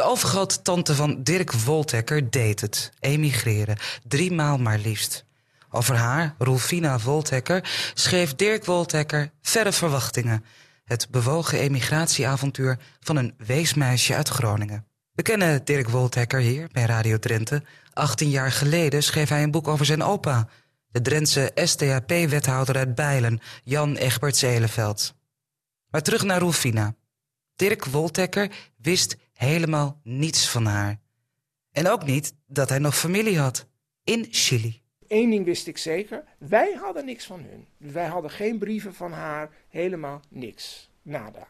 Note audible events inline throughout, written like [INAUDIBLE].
De overgrote tante van Dirk Woltekker deed het, emigreren, driemaal maar liefst. Over haar, Rolfina Woltekker, schreef Dirk Woltekker Verre Verwachtingen, het bewogen emigratieavontuur van een weesmeisje uit Groningen. We kennen Dirk Woltekker hier bij Radio Drenthe. 18 jaar geleden schreef hij een boek over zijn opa, de Drentse STHP-wethouder uit Bijlen, Jan Egberts Eleveld. Maar terug naar Rolfina. Dirk Woltekker wist helemaal niets van haar. En ook niet dat hij nog familie had in Chili. Eén ding wist ik zeker: wij hadden niks van hun. Wij hadden geen brieven van haar, helemaal niks. Nada.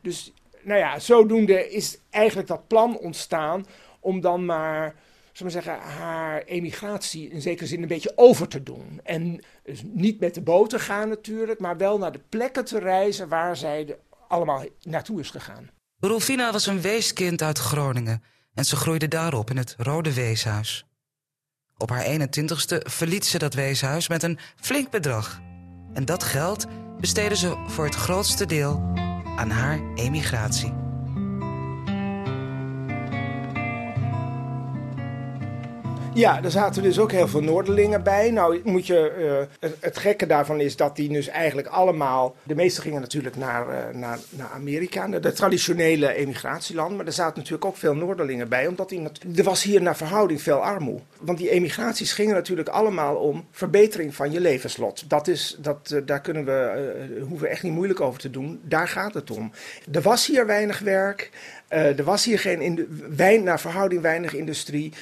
Dus, nou ja, zodoende is eigenlijk dat plan ontstaan om dan maar zullen we zeggen, haar emigratie in zekere zin een beetje over te doen. En dus niet met de boot te gaan natuurlijk, maar wel naar de plekken te reizen waar zij allemaal naartoe is gegaan. Rolfina was een weeskind uit Groningen en ze groeide daarop in het Rode Weeshuis. Op haar 21ste verliet ze dat weeshuis met een flink bedrag. En dat geld besteedde ze voor het grootste deel aan haar emigratie. Ja, er zaten dus ook heel veel Noorderlingen bij. Nou, moet je, uh, het, gekke daarvan is dat die dus eigenlijk allemaal. De meeste gingen natuurlijk naar, uh, naar, naar Amerika, de, traditionele emigratieland. Maar er zaten natuurlijk ook veel Noorderlingen bij, omdat die, er was hier naar verhouding veel armoede. Want die emigraties gingen natuurlijk allemaal om verbetering van je levenslot. Dat is, dat, uh, daar kunnen we, hoeven we echt niet moeilijk over te doen. Daar gaat het om. Er was hier weinig werk. Uh, er was hier geen wijn, naar verhouding weinig industrie.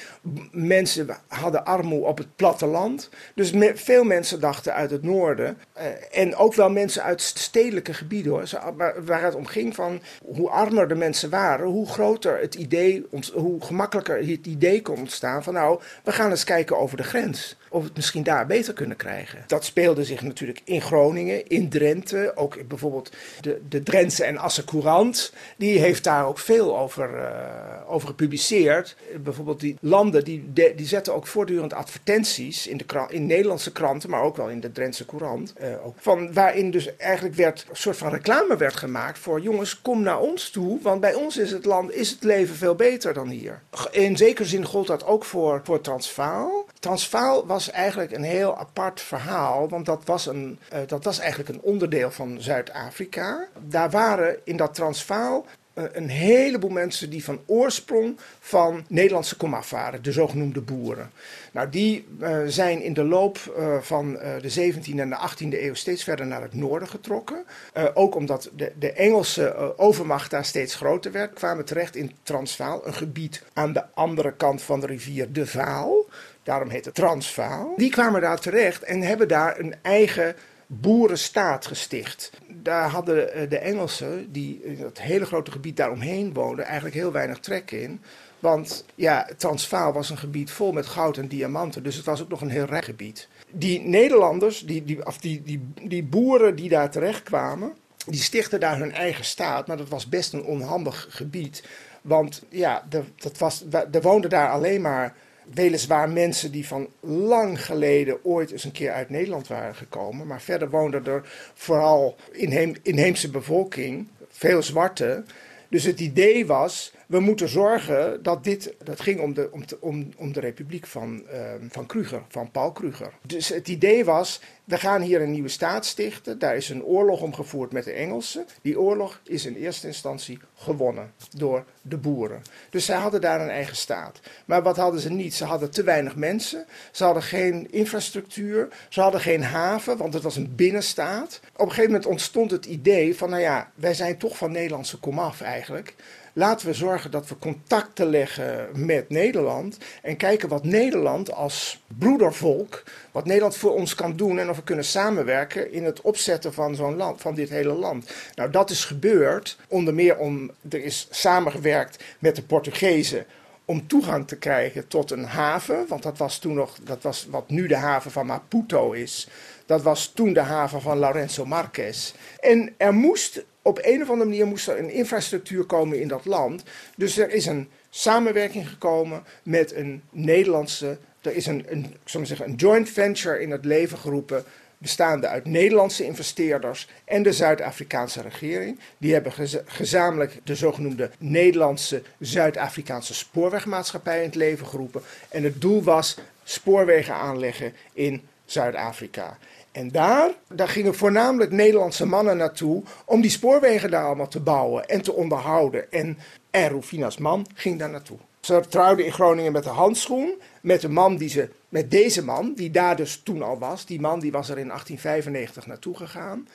Mensen hadden armoede op het platteland. Dus veel mensen dachten uit het noorden. Uh, en ook wel mensen uit stedelijke gebieden hoor. Waar, waar, het om ging van hoe armer de mensen waren, hoe groter het idee, hoe gemakkelijker het idee kon ontstaan van nou, we gaan eens kijken over de grens of we het misschien daar beter kunnen krijgen. Dat speelde zich natuurlijk in Groningen, in Drenthe. Ook bijvoorbeeld de, de Drentse en Assen Courant. Die heeft daar ook veel over, uh, over gepubliceerd. Bijvoorbeeld die landen die, die zetten ook voortdurend advertenties in, de krant, in Nederlandse kranten, maar ook wel in de Drentse Courant. Uh, ook, van, waarin dus eigenlijk werd, een soort van reclame werd gemaakt voor jongens, kom naar ons toe. Want bij ons is het land, is het leven veel beter dan hier. In zekere zin gold dat ook voor, voor Transvaal. Transvaal was eigenlijk een heel apart verhaal, want dat was, een, uh, dat was eigenlijk een onderdeel van Zuid-Afrika. Daar waren in dat Transvaal uh, een heleboel mensen die van oorsprong van Nederlandse komaf waren, de zogenoemde boeren. Nou, die uh, zijn in de loop van de 17e en de 18e eeuw steeds verder naar het noorden getrokken. ook omdat de, de Engelse overmacht daar steeds groter werd, kwamen terecht in Transvaal, een gebied aan de andere kant van de rivier de Vaal. Daarom heet het Transvaal. Die kwamen daar terecht en hebben daar een eigen boerenstaat gesticht. Daar hadden de Engelsen, die in dat hele grote gebied daaromheen woonden, eigenlijk heel weinig trek in. Want ja, Transvaal was een gebied vol met goud en diamanten, dus het was ook nog een heel rijk gebied. Die Nederlanders, die, die, of die, die, die boeren die daar terecht kwamen, die stichten daar hun eigen staat, maar dat was best een onhandig gebied. Want ja, dat was, er woonden daar alleen maar weliswaar mensen die van lang geleden ooit eens een keer uit Nederland waren gekomen. Maar verder woonde er vooral inheem, inheemse bevolking, veel zwarte. Dus het idee was, we moeten zorgen dat dit, dat ging om de, om, om, om de republiek van, uh, van Kruger, van Paul Kruger. Dus het idee was, we gaan hier een nieuwe staat stichten. Daar is een oorlog om gevoerd met de Engelsen. Die oorlog is in eerste instantie gewonnen door de boeren. Dus zij hadden daar een eigen staat. Maar wat hadden ze niet? Ze hadden te weinig mensen. Ze hadden geen infrastructuur. Ze hadden geen haven, want het was een binnenstaat. Op een gegeven moment ontstond het idee van, nou ja, wij zijn toch van Nederlandse komaf eigenlijk. Laten we zorgen dat we contacten leggen met Nederland en kijken wat Nederland als broedervolk, wat Nederland voor ons kan doen en of we kunnen samenwerken in het opzetten van zo'n land, van dit hele land. Nou, dat is gebeurd, onder meer om, er is samengewerkt met de Portugezen om toegang te krijgen tot een haven, want dat was toen nog, dat was wat nu de haven van Maputo is. Dat was toen de haven van Lorenzo Marquez. En er moest op een of andere manier moest er een infrastructuur komen in dat land. Dus er is een samenwerking gekomen met een Nederlandse. Er is een, een, zeggen, een joint venture in het leven geroepen bestaande uit Nederlandse investeerders en de Zuid-Afrikaanse regering. Die hebben gezamenlijk de zogenoemde Nederlandse Zuid-Afrikaanse spoorwegmaatschappij in het leven geroepen. En het doel was spoorwegen aanleggen in Zuid-Afrika. En daar, daar gingen voornamelijk Nederlandse mannen naartoe om die spoorwegen daar allemaal te bouwen en te onderhouden. En, en Rufina's man ging daar naartoe. Ze trouwde in Groningen met de handschoen, met de man die ze, met deze man, die daar dus toen al was. Die man die was er in 1895 naartoe gegaan.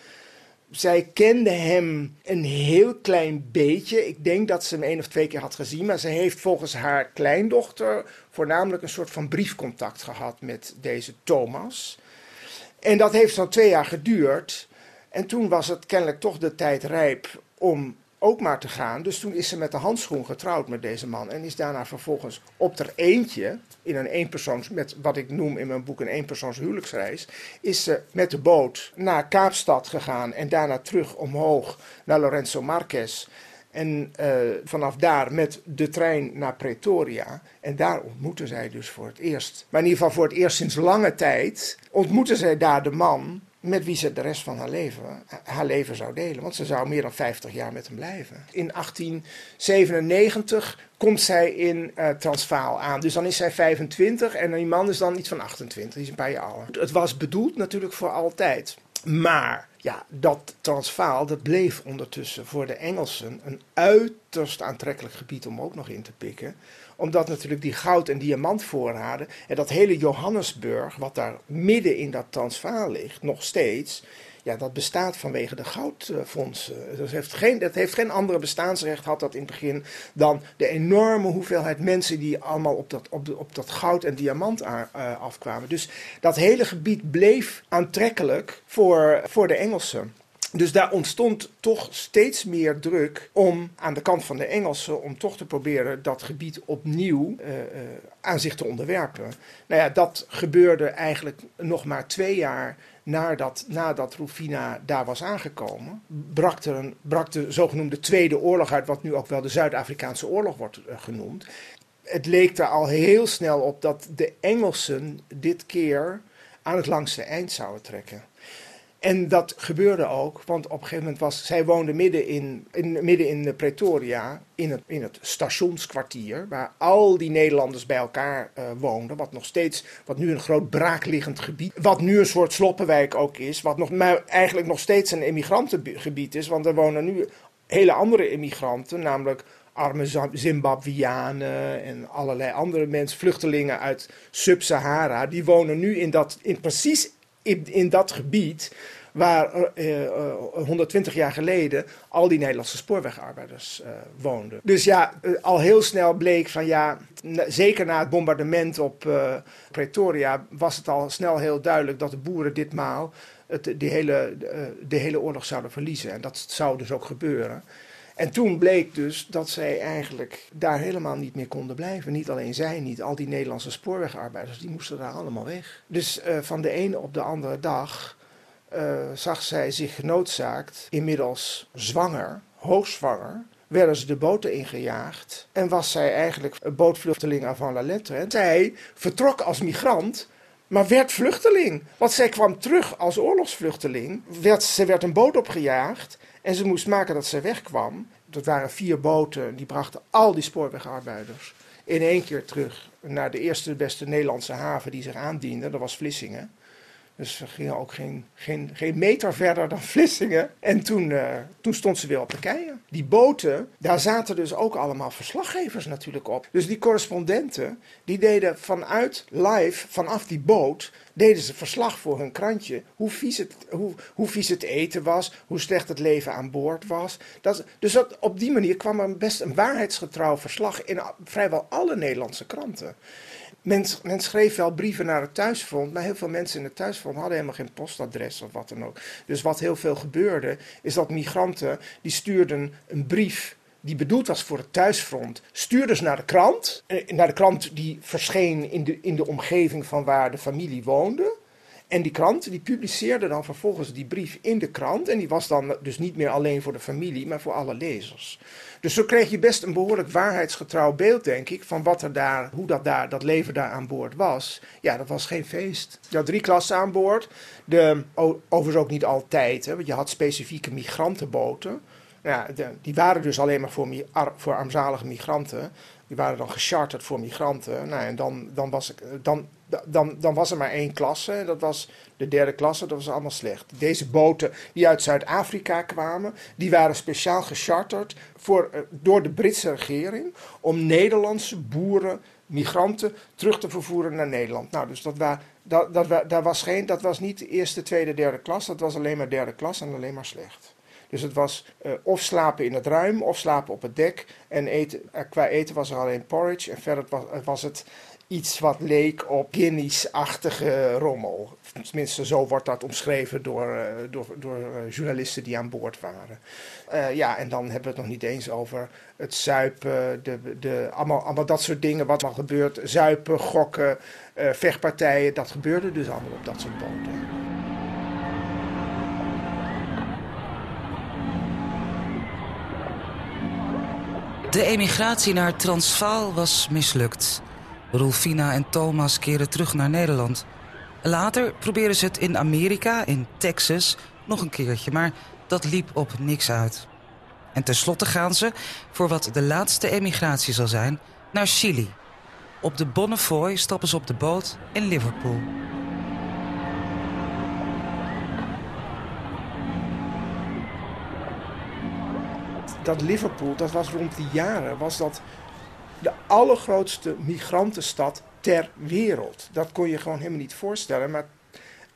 Zij kende hem een heel klein beetje. Ik denk dat ze hem één of twee keer had gezien. Maar ze heeft volgens haar kleindochter voornamelijk een soort van briefcontact gehad met deze Thomas. En dat heeft zo'n twee jaar geduurd. En toen was het kennelijk toch de tijd rijp om ook maar te gaan. Dus toen is ze met de handschoen getrouwd met deze man. En is daarna vervolgens op er eentje, in een eenpersoons, met wat ik noem in mijn boek een eenpersoons huwelijksreis, is ze met de boot naar Kaapstad gegaan en daarna terug omhoog naar Lorenzo Marquez. En uh, vanaf daar met de trein naar Pretoria. En daar ontmoeten zij dus voor het eerst. Maar in ieder geval voor het eerst sinds lange tijd. ontmoeten zij daar de man met wie ze de rest van haar leven, haar leven zou delen. Want ze zou meer dan 50 jaar met hem blijven. In 1897 komt zij in uh, Transvaal aan. Dus dan is zij 25 en die man is dan iets van 28. Die is een paar jaar ouder. Het was bedoeld natuurlijk voor altijd. Maar ja, dat Transvaal dat bleef ondertussen voor de Engelsen een uiterst aantrekkelijk gebied om ook nog in te pikken. Omdat natuurlijk die goud- en diamantvoorraden en dat hele Johannesburg, wat daar midden in dat Transvaal ligt, nog steeds, ja, dat bestaat vanwege de goudfondsen. Dat heeft, geen, dat heeft geen andere bestaansrecht, had dat in het begin, dan de enorme hoeveelheid mensen die allemaal op dat, op de, op dat goud en diamant uh, afkwamen. Dus dat hele gebied bleef aantrekkelijk voor, voor de Engelsen. Dus daar ontstond toch steeds meer druk om aan de kant van de Engelsen om toch te proberen dat gebied opnieuw uh, uh, aan zich te onderwerpen. Nou ja, dat gebeurde eigenlijk nog maar twee jaar nadat, nadat Rufina daar was aangekomen. Brak, er een, brak de zogenoemde Tweede Oorlog uit, wat nu ook wel de Zuid-Afrikaanse Oorlog wordt uh, genoemd. Het leek er al heel snel op dat de Engelsen dit keer aan het langste eind zouden trekken. En dat gebeurde ook, want op een gegeven moment was. Zij woonde midden in, in, midden in Pretoria, in het, in het stationskwartier, waar al die Nederlanders bij elkaar uh, woonden. Wat nog steeds, wat nu een groot braakliggend gebied, wat nu een soort sloppenwijk ook is, wat nog, maar eigenlijk nog steeds een emigrantengebied is, want er wonen nu hele andere immigranten, namelijk arme Zimbabweanen en allerlei andere mensen, vluchtelingen uit Sub-Sahara, die wonen nu in dat, in precies in, dat gebied waar uh, uh, 120 jaar geleden al die Nederlandse spoorwegarbeiders uh, woonden. Dus ja, al heel snel bleek van ja, zeker na het bombardement op Pretoria was het al snel heel duidelijk dat de boeren ditmaal het, de, hele, de hele oorlog zouden verliezen. En dat zou dus ook gebeuren. En toen bleek dus dat zij eigenlijk daar helemaal niet meer konden blijven. Niet alleen zij niet, al die Nederlandse spoorwegarbeiders, die moesten daar allemaal weg. Dus uh, van de ene op de andere dag uh, zag zij zich genoodzaakt, inmiddels zwanger, hoogzwanger, werden ze de boten ingejaagd en was zij eigenlijk bootvluchteling avant la lettre. Zij vertrok als migrant maar werd vluchteling. Want zij kwam terug als oorlogsvluchteling. Werd, ze werd een boot opgejaagd en ze moest maken dat ze wegkwam. Dat waren vier boten, die brachten al die spoorwegarbeiders in één keer terug naar de eerste beste Nederlandse haven die zich aandiende. Dat was Vlissingen. Dus we gingen ook geen, geen, geen meter verder dan [LAUGHS] Vlissingen. En toen, uh, toen stond ze weer op de keien. Die boten, daar zaten dus ook allemaal verslaggevers natuurlijk op. Dus die correspondenten, die deden vanuit live, vanaf die boot, deden ze verslag voor hun krantje. Hoe vies het, hoe, hoe vies het eten was, hoe slecht het leven aan boord was. Dat, dus dat, op die manier kwam er best een waarheidsgetrouw verslag in vrijwel alle Nederlandse kranten. Men, schreef wel brieven naar het thuisfront, maar heel veel mensen in het thuisfront hadden helemaal geen postadres of wat dan ook. Dus wat heel veel gebeurde, is dat migranten die stuurden een brief die bedoeld was voor het thuisfront, stuurden ze naar de krant. Eh, naar de krant die verscheen in de, in de omgeving van waar de familie woonde. En die krant die publiceerde dan vervolgens die brief in de krant. En die was dan dus niet meer alleen voor de familie, maar voor alle lezers. Dus zo kreeg je best een behoorlijk waarheidsgetrouw beeld, denk ik, van wat er daar, hoe dat, daar, dat leven daar aan boord was. Ja, dat was geen feest. Je had drie klassen aan boord. De, overigens ook niet altijd, hè, want je had specifieke migrantenboten. Ja, die waren dus alleen maar voor, voor armzalige migranten. Die waren dan gecharterd voor migranten. Nou, en dan, dan, was ik, dan, dan, dan was er maar één klasse. Dat was de derde klasse. Dat was allemaal slecht. Deze boten die uit Zuid-Afrika kwamen, die waren speciaal gecharterd voor, eh, door de Britse regering om Nederlandse boeren, migranten terug te vervoeren naar Nederland. Nou, dus dat, dat, dat, was geen, dat was niet de eerste, tweede, derde klas. Dat was alleen maar derde klas en alleen maar slecht. Dus het was uh, of slapen in het ruim of slapen op het dek. En eten, uh, qua eten was er alleen porridge. En verder was, was het iets wat leek op Guinness-achtige rommel. Tenminste, zo wordt dat omschreven door, uh, door, door journalisten die aan boord waren. ja, en dan hebben we het nog niet eens over het zuipen, de, de, allemaal, allemaal dat soort dingen wat er gebeurt. Zuipen, gokken, vechtpartijen, dat gebeurde dus allemaal op dat soort boten. De emigratie naar Transvaal was mislukt. Rolfina en Thomas keren terug naar Nederland. Later proberen ze het in Amerika, in Texas, nog een keertje, maar dat liep op niks uit. En tenslotte gaan ze, voor wat de laatste emigratie zal zijn, naar Chili. Op de Bonnefoy stappen ze op de boot in Liverpool. Dat Liverpool, dat was rond die jaren, was dat de allergrootste migrantenstad ter wereld. Dat kon je gewoon helemaal niet voorstellen. Maar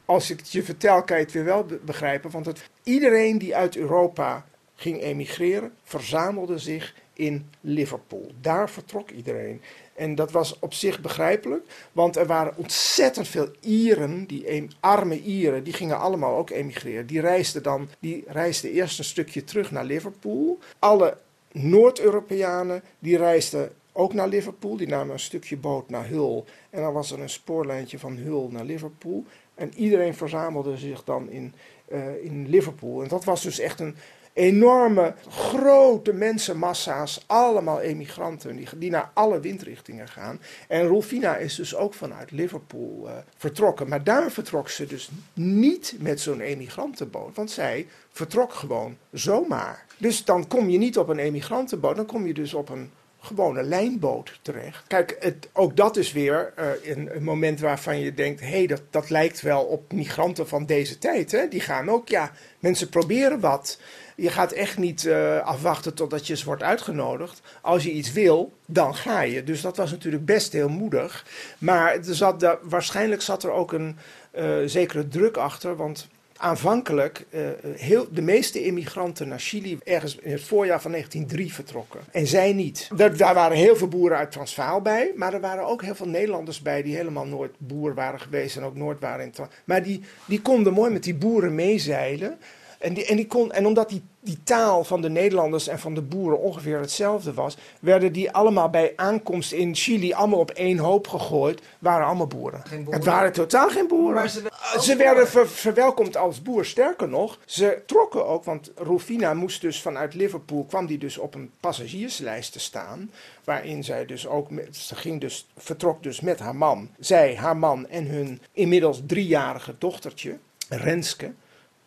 als ik het je vertel, kan je het weer wel begrijpen. Want het, iedereen die uit Europa ging emigreren, verzamelde zich in Liverpool. Daar vertrok iedereen. En dat was op zich begrijpelijk, want er waren ontzettend veel Ieren, die arme Ieren, die gingen allemaal ook emigreren. Die reisden dan, die reisden eerst een stukje terug naar Liverpool. Alle Noord-Europeanen, die reisden ook naar Liverpool. Die namen een stukje boot naar Hull. En dan was er een spoorlijntje van Hull naar Liverpool. En iedereen verzamelde zich dan in, uh, in Liverpool. En dat was dus echt een, enorme, grote mensenmassa's, allemaal emigranten, die, die naar alle windrichtingen gaan. En Rolfina is dus ook vanuit Liverpool uh, vertrokken. Maar daar vertrok ze dus niet met zo'n emigrantenboot, want zij vertrok gewoon zomaar. Dus dan kom je niet op een emigrantenboot, dan kom je dus op een gewone lijnboot terecht. Kijk, het, ook dat is weer een, een, moment waarvan je denkt: hé, hey, dat, dat lijkt wel op migranten van deze tijd. Hè? Die gaan ook, ja, mensen proberen wat. Je gaat echt niet uh, afwachten totdat je eens wordt uitgenodigd. Als je iets wil, dan ga je. Dus dat was natuurlijk best heel moedig. Maar er zat, waarschijnlijk zat er ook een uh, zekere druk achter. Want aanvankelijk uh, heel, de meeste immigranten naar Chili ergens in het voorjaar van 1903 vertrokken. En zij niet. Daar, daar, waren heel veel boeren uit Transvaal bij, maar er waren ook heel veel Nederlanders bij die helemaal nooit boer waren geweest en ook nooit waren in Transvaal. Maar die, die konden mooi met die boeren meezeilen. En, die, en, die kon, en omdat die, die taal van de Nederlanders en van de boeren ongeveer hetzelfde was, werden die allemaal bij aankomst in Chili allemaal op één hoop gegooid. Waren allemaal boeren. Het waren totaal geen boeren. ze, ze werden verwelkomd als boer. Sterker nog, ze trokken ook, want Rufina moest dus vanuit Liverpool, kwam die dus op een passagierslijst te staan. Waarin zij dus ook, ze ging dus, vertrok dus met haar man. Zij, haar man en hun inmiddels driejarige dochtertje, Renske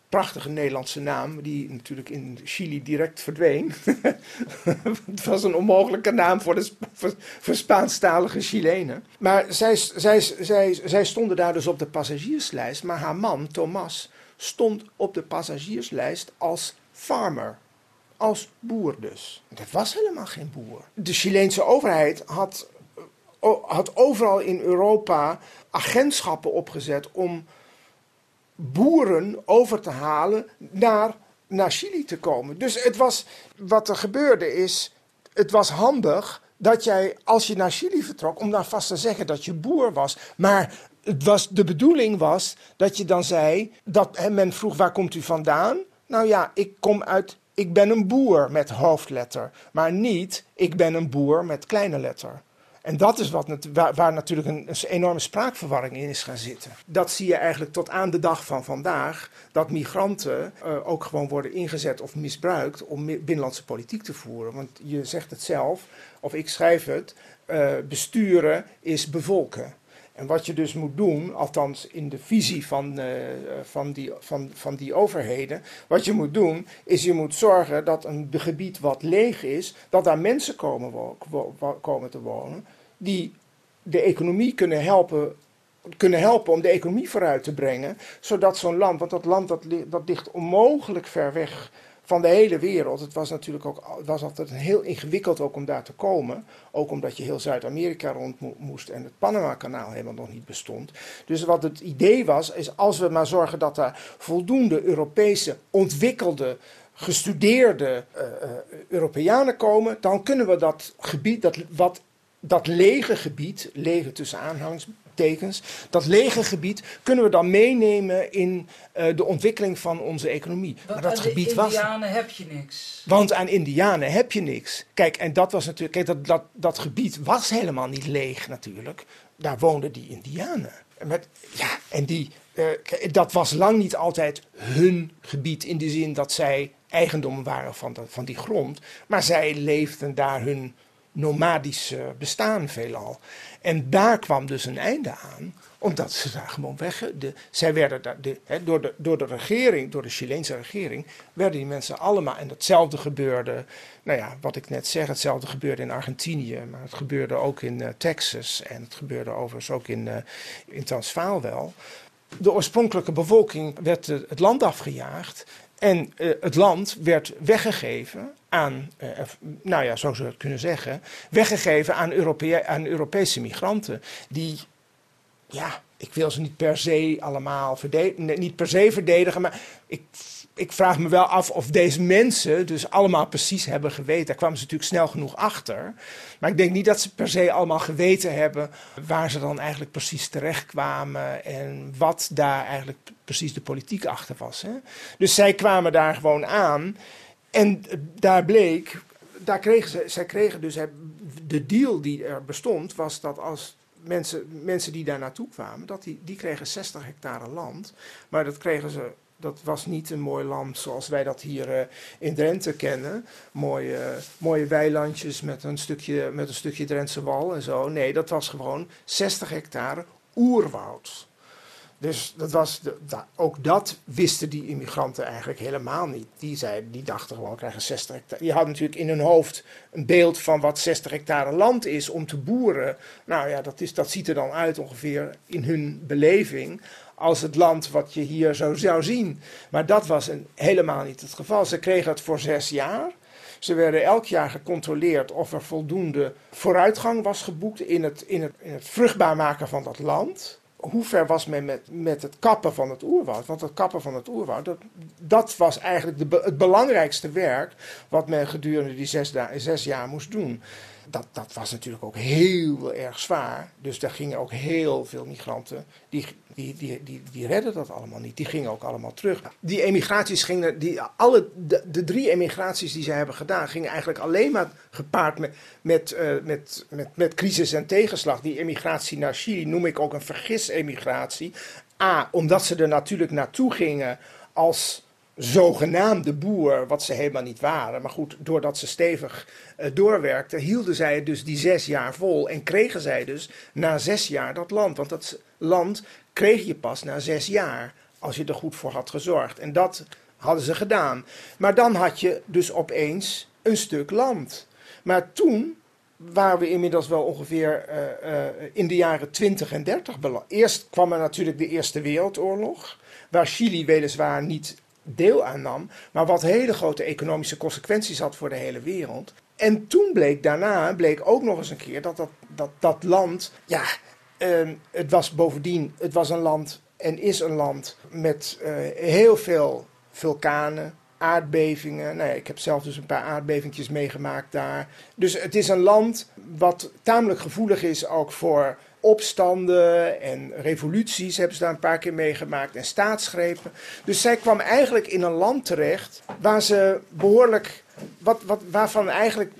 prachtige Nederlandse naam, die natuurlijk in Chili direct verdween. [LAUGHS] het was een onmogelijke naam voor, de, voor, Spaanstalige Chilenen. Maar zij, zij, zij, zij stonden daar dus op de passagierslijst, maar haar man, Thomas, stond op de passagierslijst als farmer. Als boer dus. Dat was helemaal geen boer. De Chileense overheid had, had overal in Europa agentschappen opgezet om boeren over te halen naar, naar Chili te komen. Dus het was, wat er gebeurde is, het was handig dat jij, als je naar Chili vertrok, om dan vast te zeggen dat je boer was. Maar het was, de bedoeling was dat je dan zei, dat hè, men vroeg waar komt u vandaan? Nou ja, ik kom uit, ik ben een boer met hoofdletter. Maar niet, ik ben een boer met kleine letter. En dat is wat, waar, waar natuurlijk een, enorme spraakverwarring in is gaan zitten. Dat zie je eigenlijk tot aan de dag van vandaag, dat migranten uh, ook gewoon worden ingezet of misbruikt om binnenlandse politiek te voeren. Want je zegt het zelf, of ik schrijf het, uh, besturen is bevolken. En wat je dus moet doen, althans in de visie van, uh, van, die, van, van die overheden, wat je moet doen, is je moet zorgen dat een gebied wat leeg is, dat daar mensen komen, komen te wonen, die de economie kunnen helpen, kunnen helpen om de economie vooruit te brengen, zodat zo'n land, want dat land dat, dat ligt onmogelijk ver weg van de hele wereld. Het was natuurlijk ook het was altijd heel ingewikkeld ook om daar te komen. Ook omdat je heel Zuid-Amerika rond moest en het Panama-kanaal helemaal nog niet bestond. Dus wat het idee was, is als we maar zorgen dat er voldoende Europese ontwikkelde gestudeerde uh, Europeanen komen, dan kunnen we dat gebied, dat, wat, dat lege gebied, lege tussen aanhangs, tekens. Dat lege gebied kunnen we dan meenemen in uh, de ontwikkeling van onze economie. Want maar dat aan gebied Indianen was, heb je niks. Want aan Indianen heb je niks. Kijk, en dat was natuurlijk. Kijk, dat, dat, dat gebied was helemaal niet leeg natuurlijk. Daar woonden die Indianen. Met, ja, en die, uh, dat was lang niet altijd hun gebied in de zin dat zij eigendom waren van, de, van die grond. Maar zij leefden daar hun nomadische bestaan veelal. En daar kwam dus een einde aan, omdat ze daar gewoon weg. De, zij werden door, de, door de regering, door de Chileense regering, werden die mensen allemaal. En datzelfde gebeurde, nou ja, wat ik net zeg, hetzelfde gebeurde in Argentinië, maar het gebeurde ook in uh, Texas en het gebeurde overigens ook in, uh, in Transvaal wel. De oorspronkelijke bevolking werd het land afgejaagd en uh, het land werd weggegeven aan, uh, nou ja, zo zou je het kunnen zeggen, weggegeven aan, aan Europese migranten. Die, ja, ik wil ze niet per se allemaal verdedigen, niet per se verdedigen, maar ik ik vraag me wel af of deze mensen dus allemaal precies hebben geweten. Daar kwamen ze natuurlijk snel genoeg achter. Maar ik denk niet dat ze per se allemaal geweten hebben waar ze dan eigenlijk precies terecht kwamen en wat daar eigenlijk precies de politiek achter was. Hè? Dus zij kwamen daar gewoon aan en daar bleek, daar kregen ze, zij kregen dus de deal die er bestond, was dat als mensen, mensen die daar naartoe kwamen, dat die, die kregen 60 hectare land. Maar dat kregen ze dat was niet een mooi land zoals wij dat hier uh, in Drenthe kennen. Mooie, mooie weilandjes met een, stukje, met een stukje Drentse wal en zo. Nee, dat was gewoon 60 hectare oerwoud. Dus dat was de, ook dat wisten die immigranten eigenlijk helemaal niet. Die, zeiden, die dachten gewoon, krijgen 60 hectare. Die hadden natuurlijk in hun hoofd een beeld van wat 60 hectare land is om te boeren. Nou ja, dat, is, dat ziet er dan uit ongeveer in hun beleving als het land wat je hier zo zou zien. Maar dat was helemaal niet het geval. Ze kregen het voor zes jaar. Ze werden elk jaar gecontroleerd of er voldoende vooruitgang was geboekt in het, in het, in het vruchtbaar maken van dat land. Hoe ver was men met, met het kappen van het oerwoud? Want het kappen van het oerwoud, dat, dat was eigenlijk de, het belangrijkste werk wat men gedurende die zes, zes jaar moest doen dat, dat was natuurlijk ook heel erg zwaar. Dus daar gingen ook heel veel migranten, die, die, die, die, die redden dat allemaal niet. Die gingen ook allemaal terug. Die emigraties gingen, die, alle, de, drie emigraties die ze hebben gedaan, gingen eigenlijk alleen maar gepaard met, met, uh, met, met, met crisis en tegenslag. Die emigratie naar Chili noem ik ook een vergis-emigratie. A, omdat ze er natuurlijk naartoe gingen als zogenaamde boer, wat ze helemaal niet waren. Maar goed, doordat ze stevig uh, doorwerkten, hielden zij dus die zes jaar vol. En kregen zij dus na zes jaar dat land. Want dat land kreeg je pas na zes jaar, als je er goed voor had gezorgd. En dat hadden ze gedaan. Maar dan had je dus opeens een stuk land. Maar toen waren we inmiddels wel ongeveer uh, uh, in de jaren 20 en 30 Eerst kwam er natuurlijk de Eerste Wereldoorlog, waar Chili weliswaar niet deel aannam, maar wat hele grote economische consequenties had voor de hele wereld. En toen bleek daarna, bleek ook nog eens een keer dat dat, dat, dat land, ja, uh, het was bovendien, het was een land en is een land met uh, heel veel vulkanen, aardbevingen. Nou ja, ik heb zelf dus een paar aardbevingjes meegemaakt daar. Dus het is een land wat tamelijk gevoelig is ook voor opstanden en revoluties hebben ze daar een paar keer meegemaakt en staatsgrepen. Dus zij kwam eigenlijk in een land terecht waar ze behoorlijk, wat, wat, waarvan eigenlijk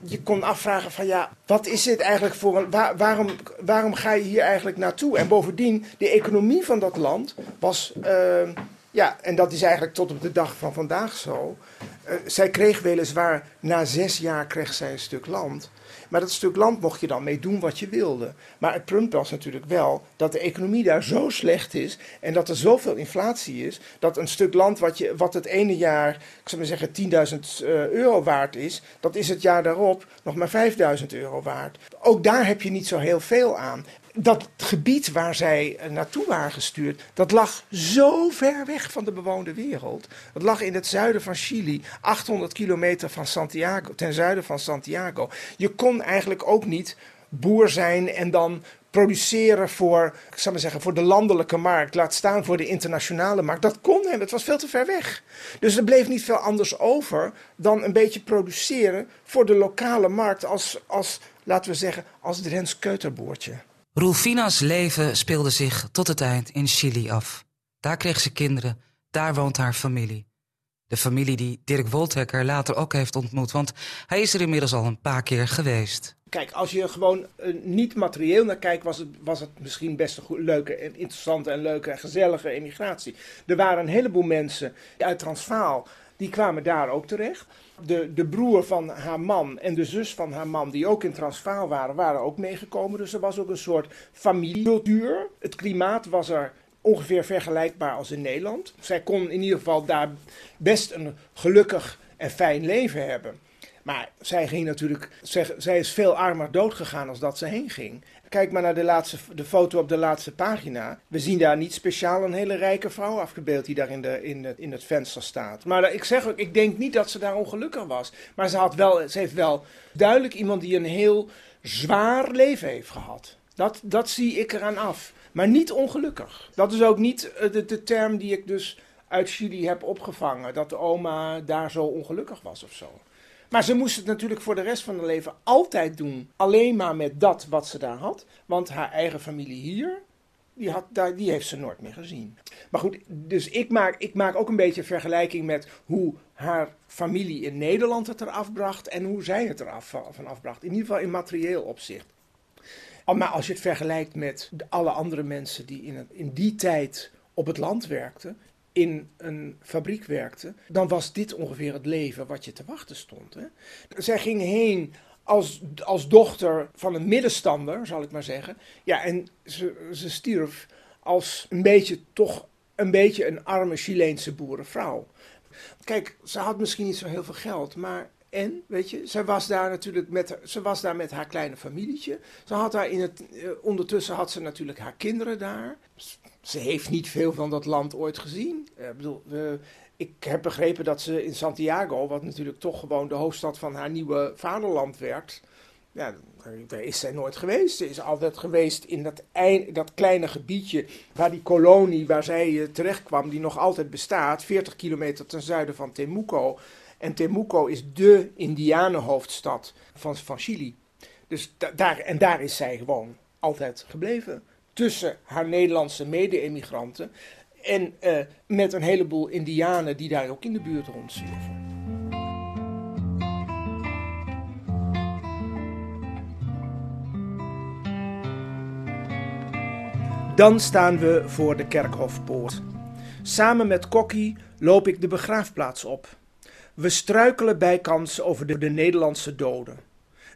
je kon afvragen van ja, wat is dit eigenlijk voor een... waarom, waarom ga je hier eigenlijk naartoe? En bovendien, de economie van dat land was... Uh, ja, en dat is eigenlijk tot op de dag van vandaag zo. Uh, zij kreeg weliswaar, na zes jaar kreeg zij een stuk land. Maar dat stuk land mocht je dan mee doen wat je wilde. Maar het punt was natuurlijk wel dat de economie daar zo slecht is. En dat er zoveel inflatie is. Dat een stuk land wat, je, wat het ene jaar, ik zou maar zeggen, 10.000 uh, euro waard is. Dat is het jaar daarop nog maar 5.000 euro waard. Ook daar heb je niet zo heel veel aan dat gebied waar zij eh, naartoe waren gestuurd, dat lag zo ver weg van de bewoonde wereld. Dat lag in het zuiden van Chili, 800 kilometer van Santiago, ten zuiden van Santiago. Je kon eigenlijk ook niet boer zijn en dan produceren voor, ik maar zeggen, voor de landelijke markt, laat staan voor de internationale markt. Dat kon hem, het was veel te ver weg. Dus er bleef niet veel anders over dan een beetje produceren voor de lokale markt als, als laten we zeggen, als Drens keuterboertje. Rulfina's leven speelde zich tot het eind in Chili af. Daar kreeg ze kinderen, daar woont haar familie. De familie die Dirk Woltekker later ook heeft ontmoet, want hij is er inmiddels al een paar keer geweest. Kijk, als je gewoon uh, niet materieel naar kijkt, was het, was het misschien best een leuke en interessante en leuke en gezellige emigratie. Er waren een heleboel mensen uit Transvaal, die kwamen daar ook terecht de, de broer van haar man en de zus van haar man, die ook in Transvaal waren, waren ook meegekomen. Dus er was ook een soort familiecultuur. Het klimaat was er ongeveer vergelijkbaar als in Nederland. Zij kon in ieder geval daar best een gelukkig en fijn leven hebben. Maar zij ging natuurlijk, zij, is veel armer doodgegaan als dat ze heen ging. Kijk maar naar de, laatste, de foto op de laatste pagina. We zien daar niet speciaal een hele rijke vrouw afgebeeld die daar in, de, in, in het venster staat. Maar ik zeg ook, ik denk niet dat ze daar ongelukkig was. Maar ze, had wel, ze heeft wel duidelijk iemand die een heel zwaar leven heeft gehad. Dat, dat zie ik eraan af. Maar niet ongelukkig. Dat is ook niet eh, de, de term die ik dus uit Chili heb opgevangen. Dat de oma daar zo ongelukkig was of zo. Maar ze moest het natuurlijk voor de rest van haar leven altijd doen. Alleen maar met dat wat ze daar had. Want haar eigen familie hier, die, had, die heeft ze nooit meer gezien. Maar goed, dus ik maak, ik maak ook een beetje een vergelijking met hoe haar familie in Nederland het eraf bracht en hoe zij het eraf van afbracht. In ieder geval in materieel opzicht. Maar als je het vergelijkt met alle andere mensen die in, in die tijd op het land werkten, in een fabriek werkte, dan was dit ongeveer het leven wat je te wachten stond. Hè? Zij ging heen als, als dochter van een middenstander, zal ik maar zeggen. Ja, en ze, ze stierf als een beetje toch een beetje een arme Chileense boerenvrouw. Kijk, ze had misschien niet zo heel veel geld, maar en, weet je, ze was daar natuurlijk met, ze was daar met haar kleine familietje. Ze had daar in het, eh, ondertussen had ze natuurlijk haar kinderen daar ze heeft niet veel van dat land ooit gezien. Uh, ik, bedoel, ik heb begrepen dat ze in Santiago, wat natuurlijk toch gewoon de hoofdstad van haar nieuwe vaderland werd. Ja, daar is zij nooit geweest. Ze is altijd geweest in dat, dat kleine gebiedje waar die kolonie waar zij uh, terecht kwam, die nog altijd bestaat, 40 kilometer ten zuiden van Temuco. En Temuco is dé indianenhoofdstad van, van Chili. Dus daar, en daar is zij gewoon altijd gebleven tussen haar Nederlandse mede-emigranten en uh, met een heleboel Indianen die daar ook in de buurt rondzwierven. Dan staan we voor de kerkhofpoort. Samen met Kokkie loop ik de begraafplaats op. We struikelen bijkans over de Nederlandse doden.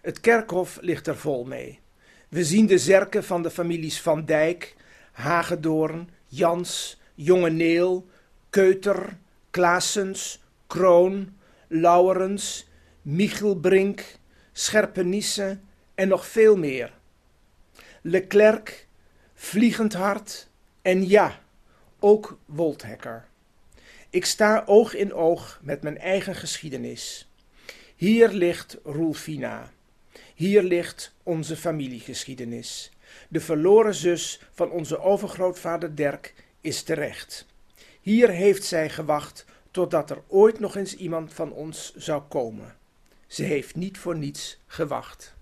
Het kerkhof ligt er vol mee. We zien de zerken van de families Van Dijk, Hagedoorn, Jans, Jonge Neel, Keuter, Klaasens, Kroon, Lauwerens, Michelbrink, Scherpenisse en nog veel meer. Leclerc, Vliegend Hart en ja, ook Wolthekker. Ik sta oog in oog met mijn eigen geschiedenis. Hier ligt Roelfina. Hier ligt onze familiegeschiedenis. De verloren zus van onze overgrootvader Dirk is terecht. Hier heeft zij gewacht totdat er ooit nog eens iemand van ons zou komen. Ze heeft niet voor niets gewacht.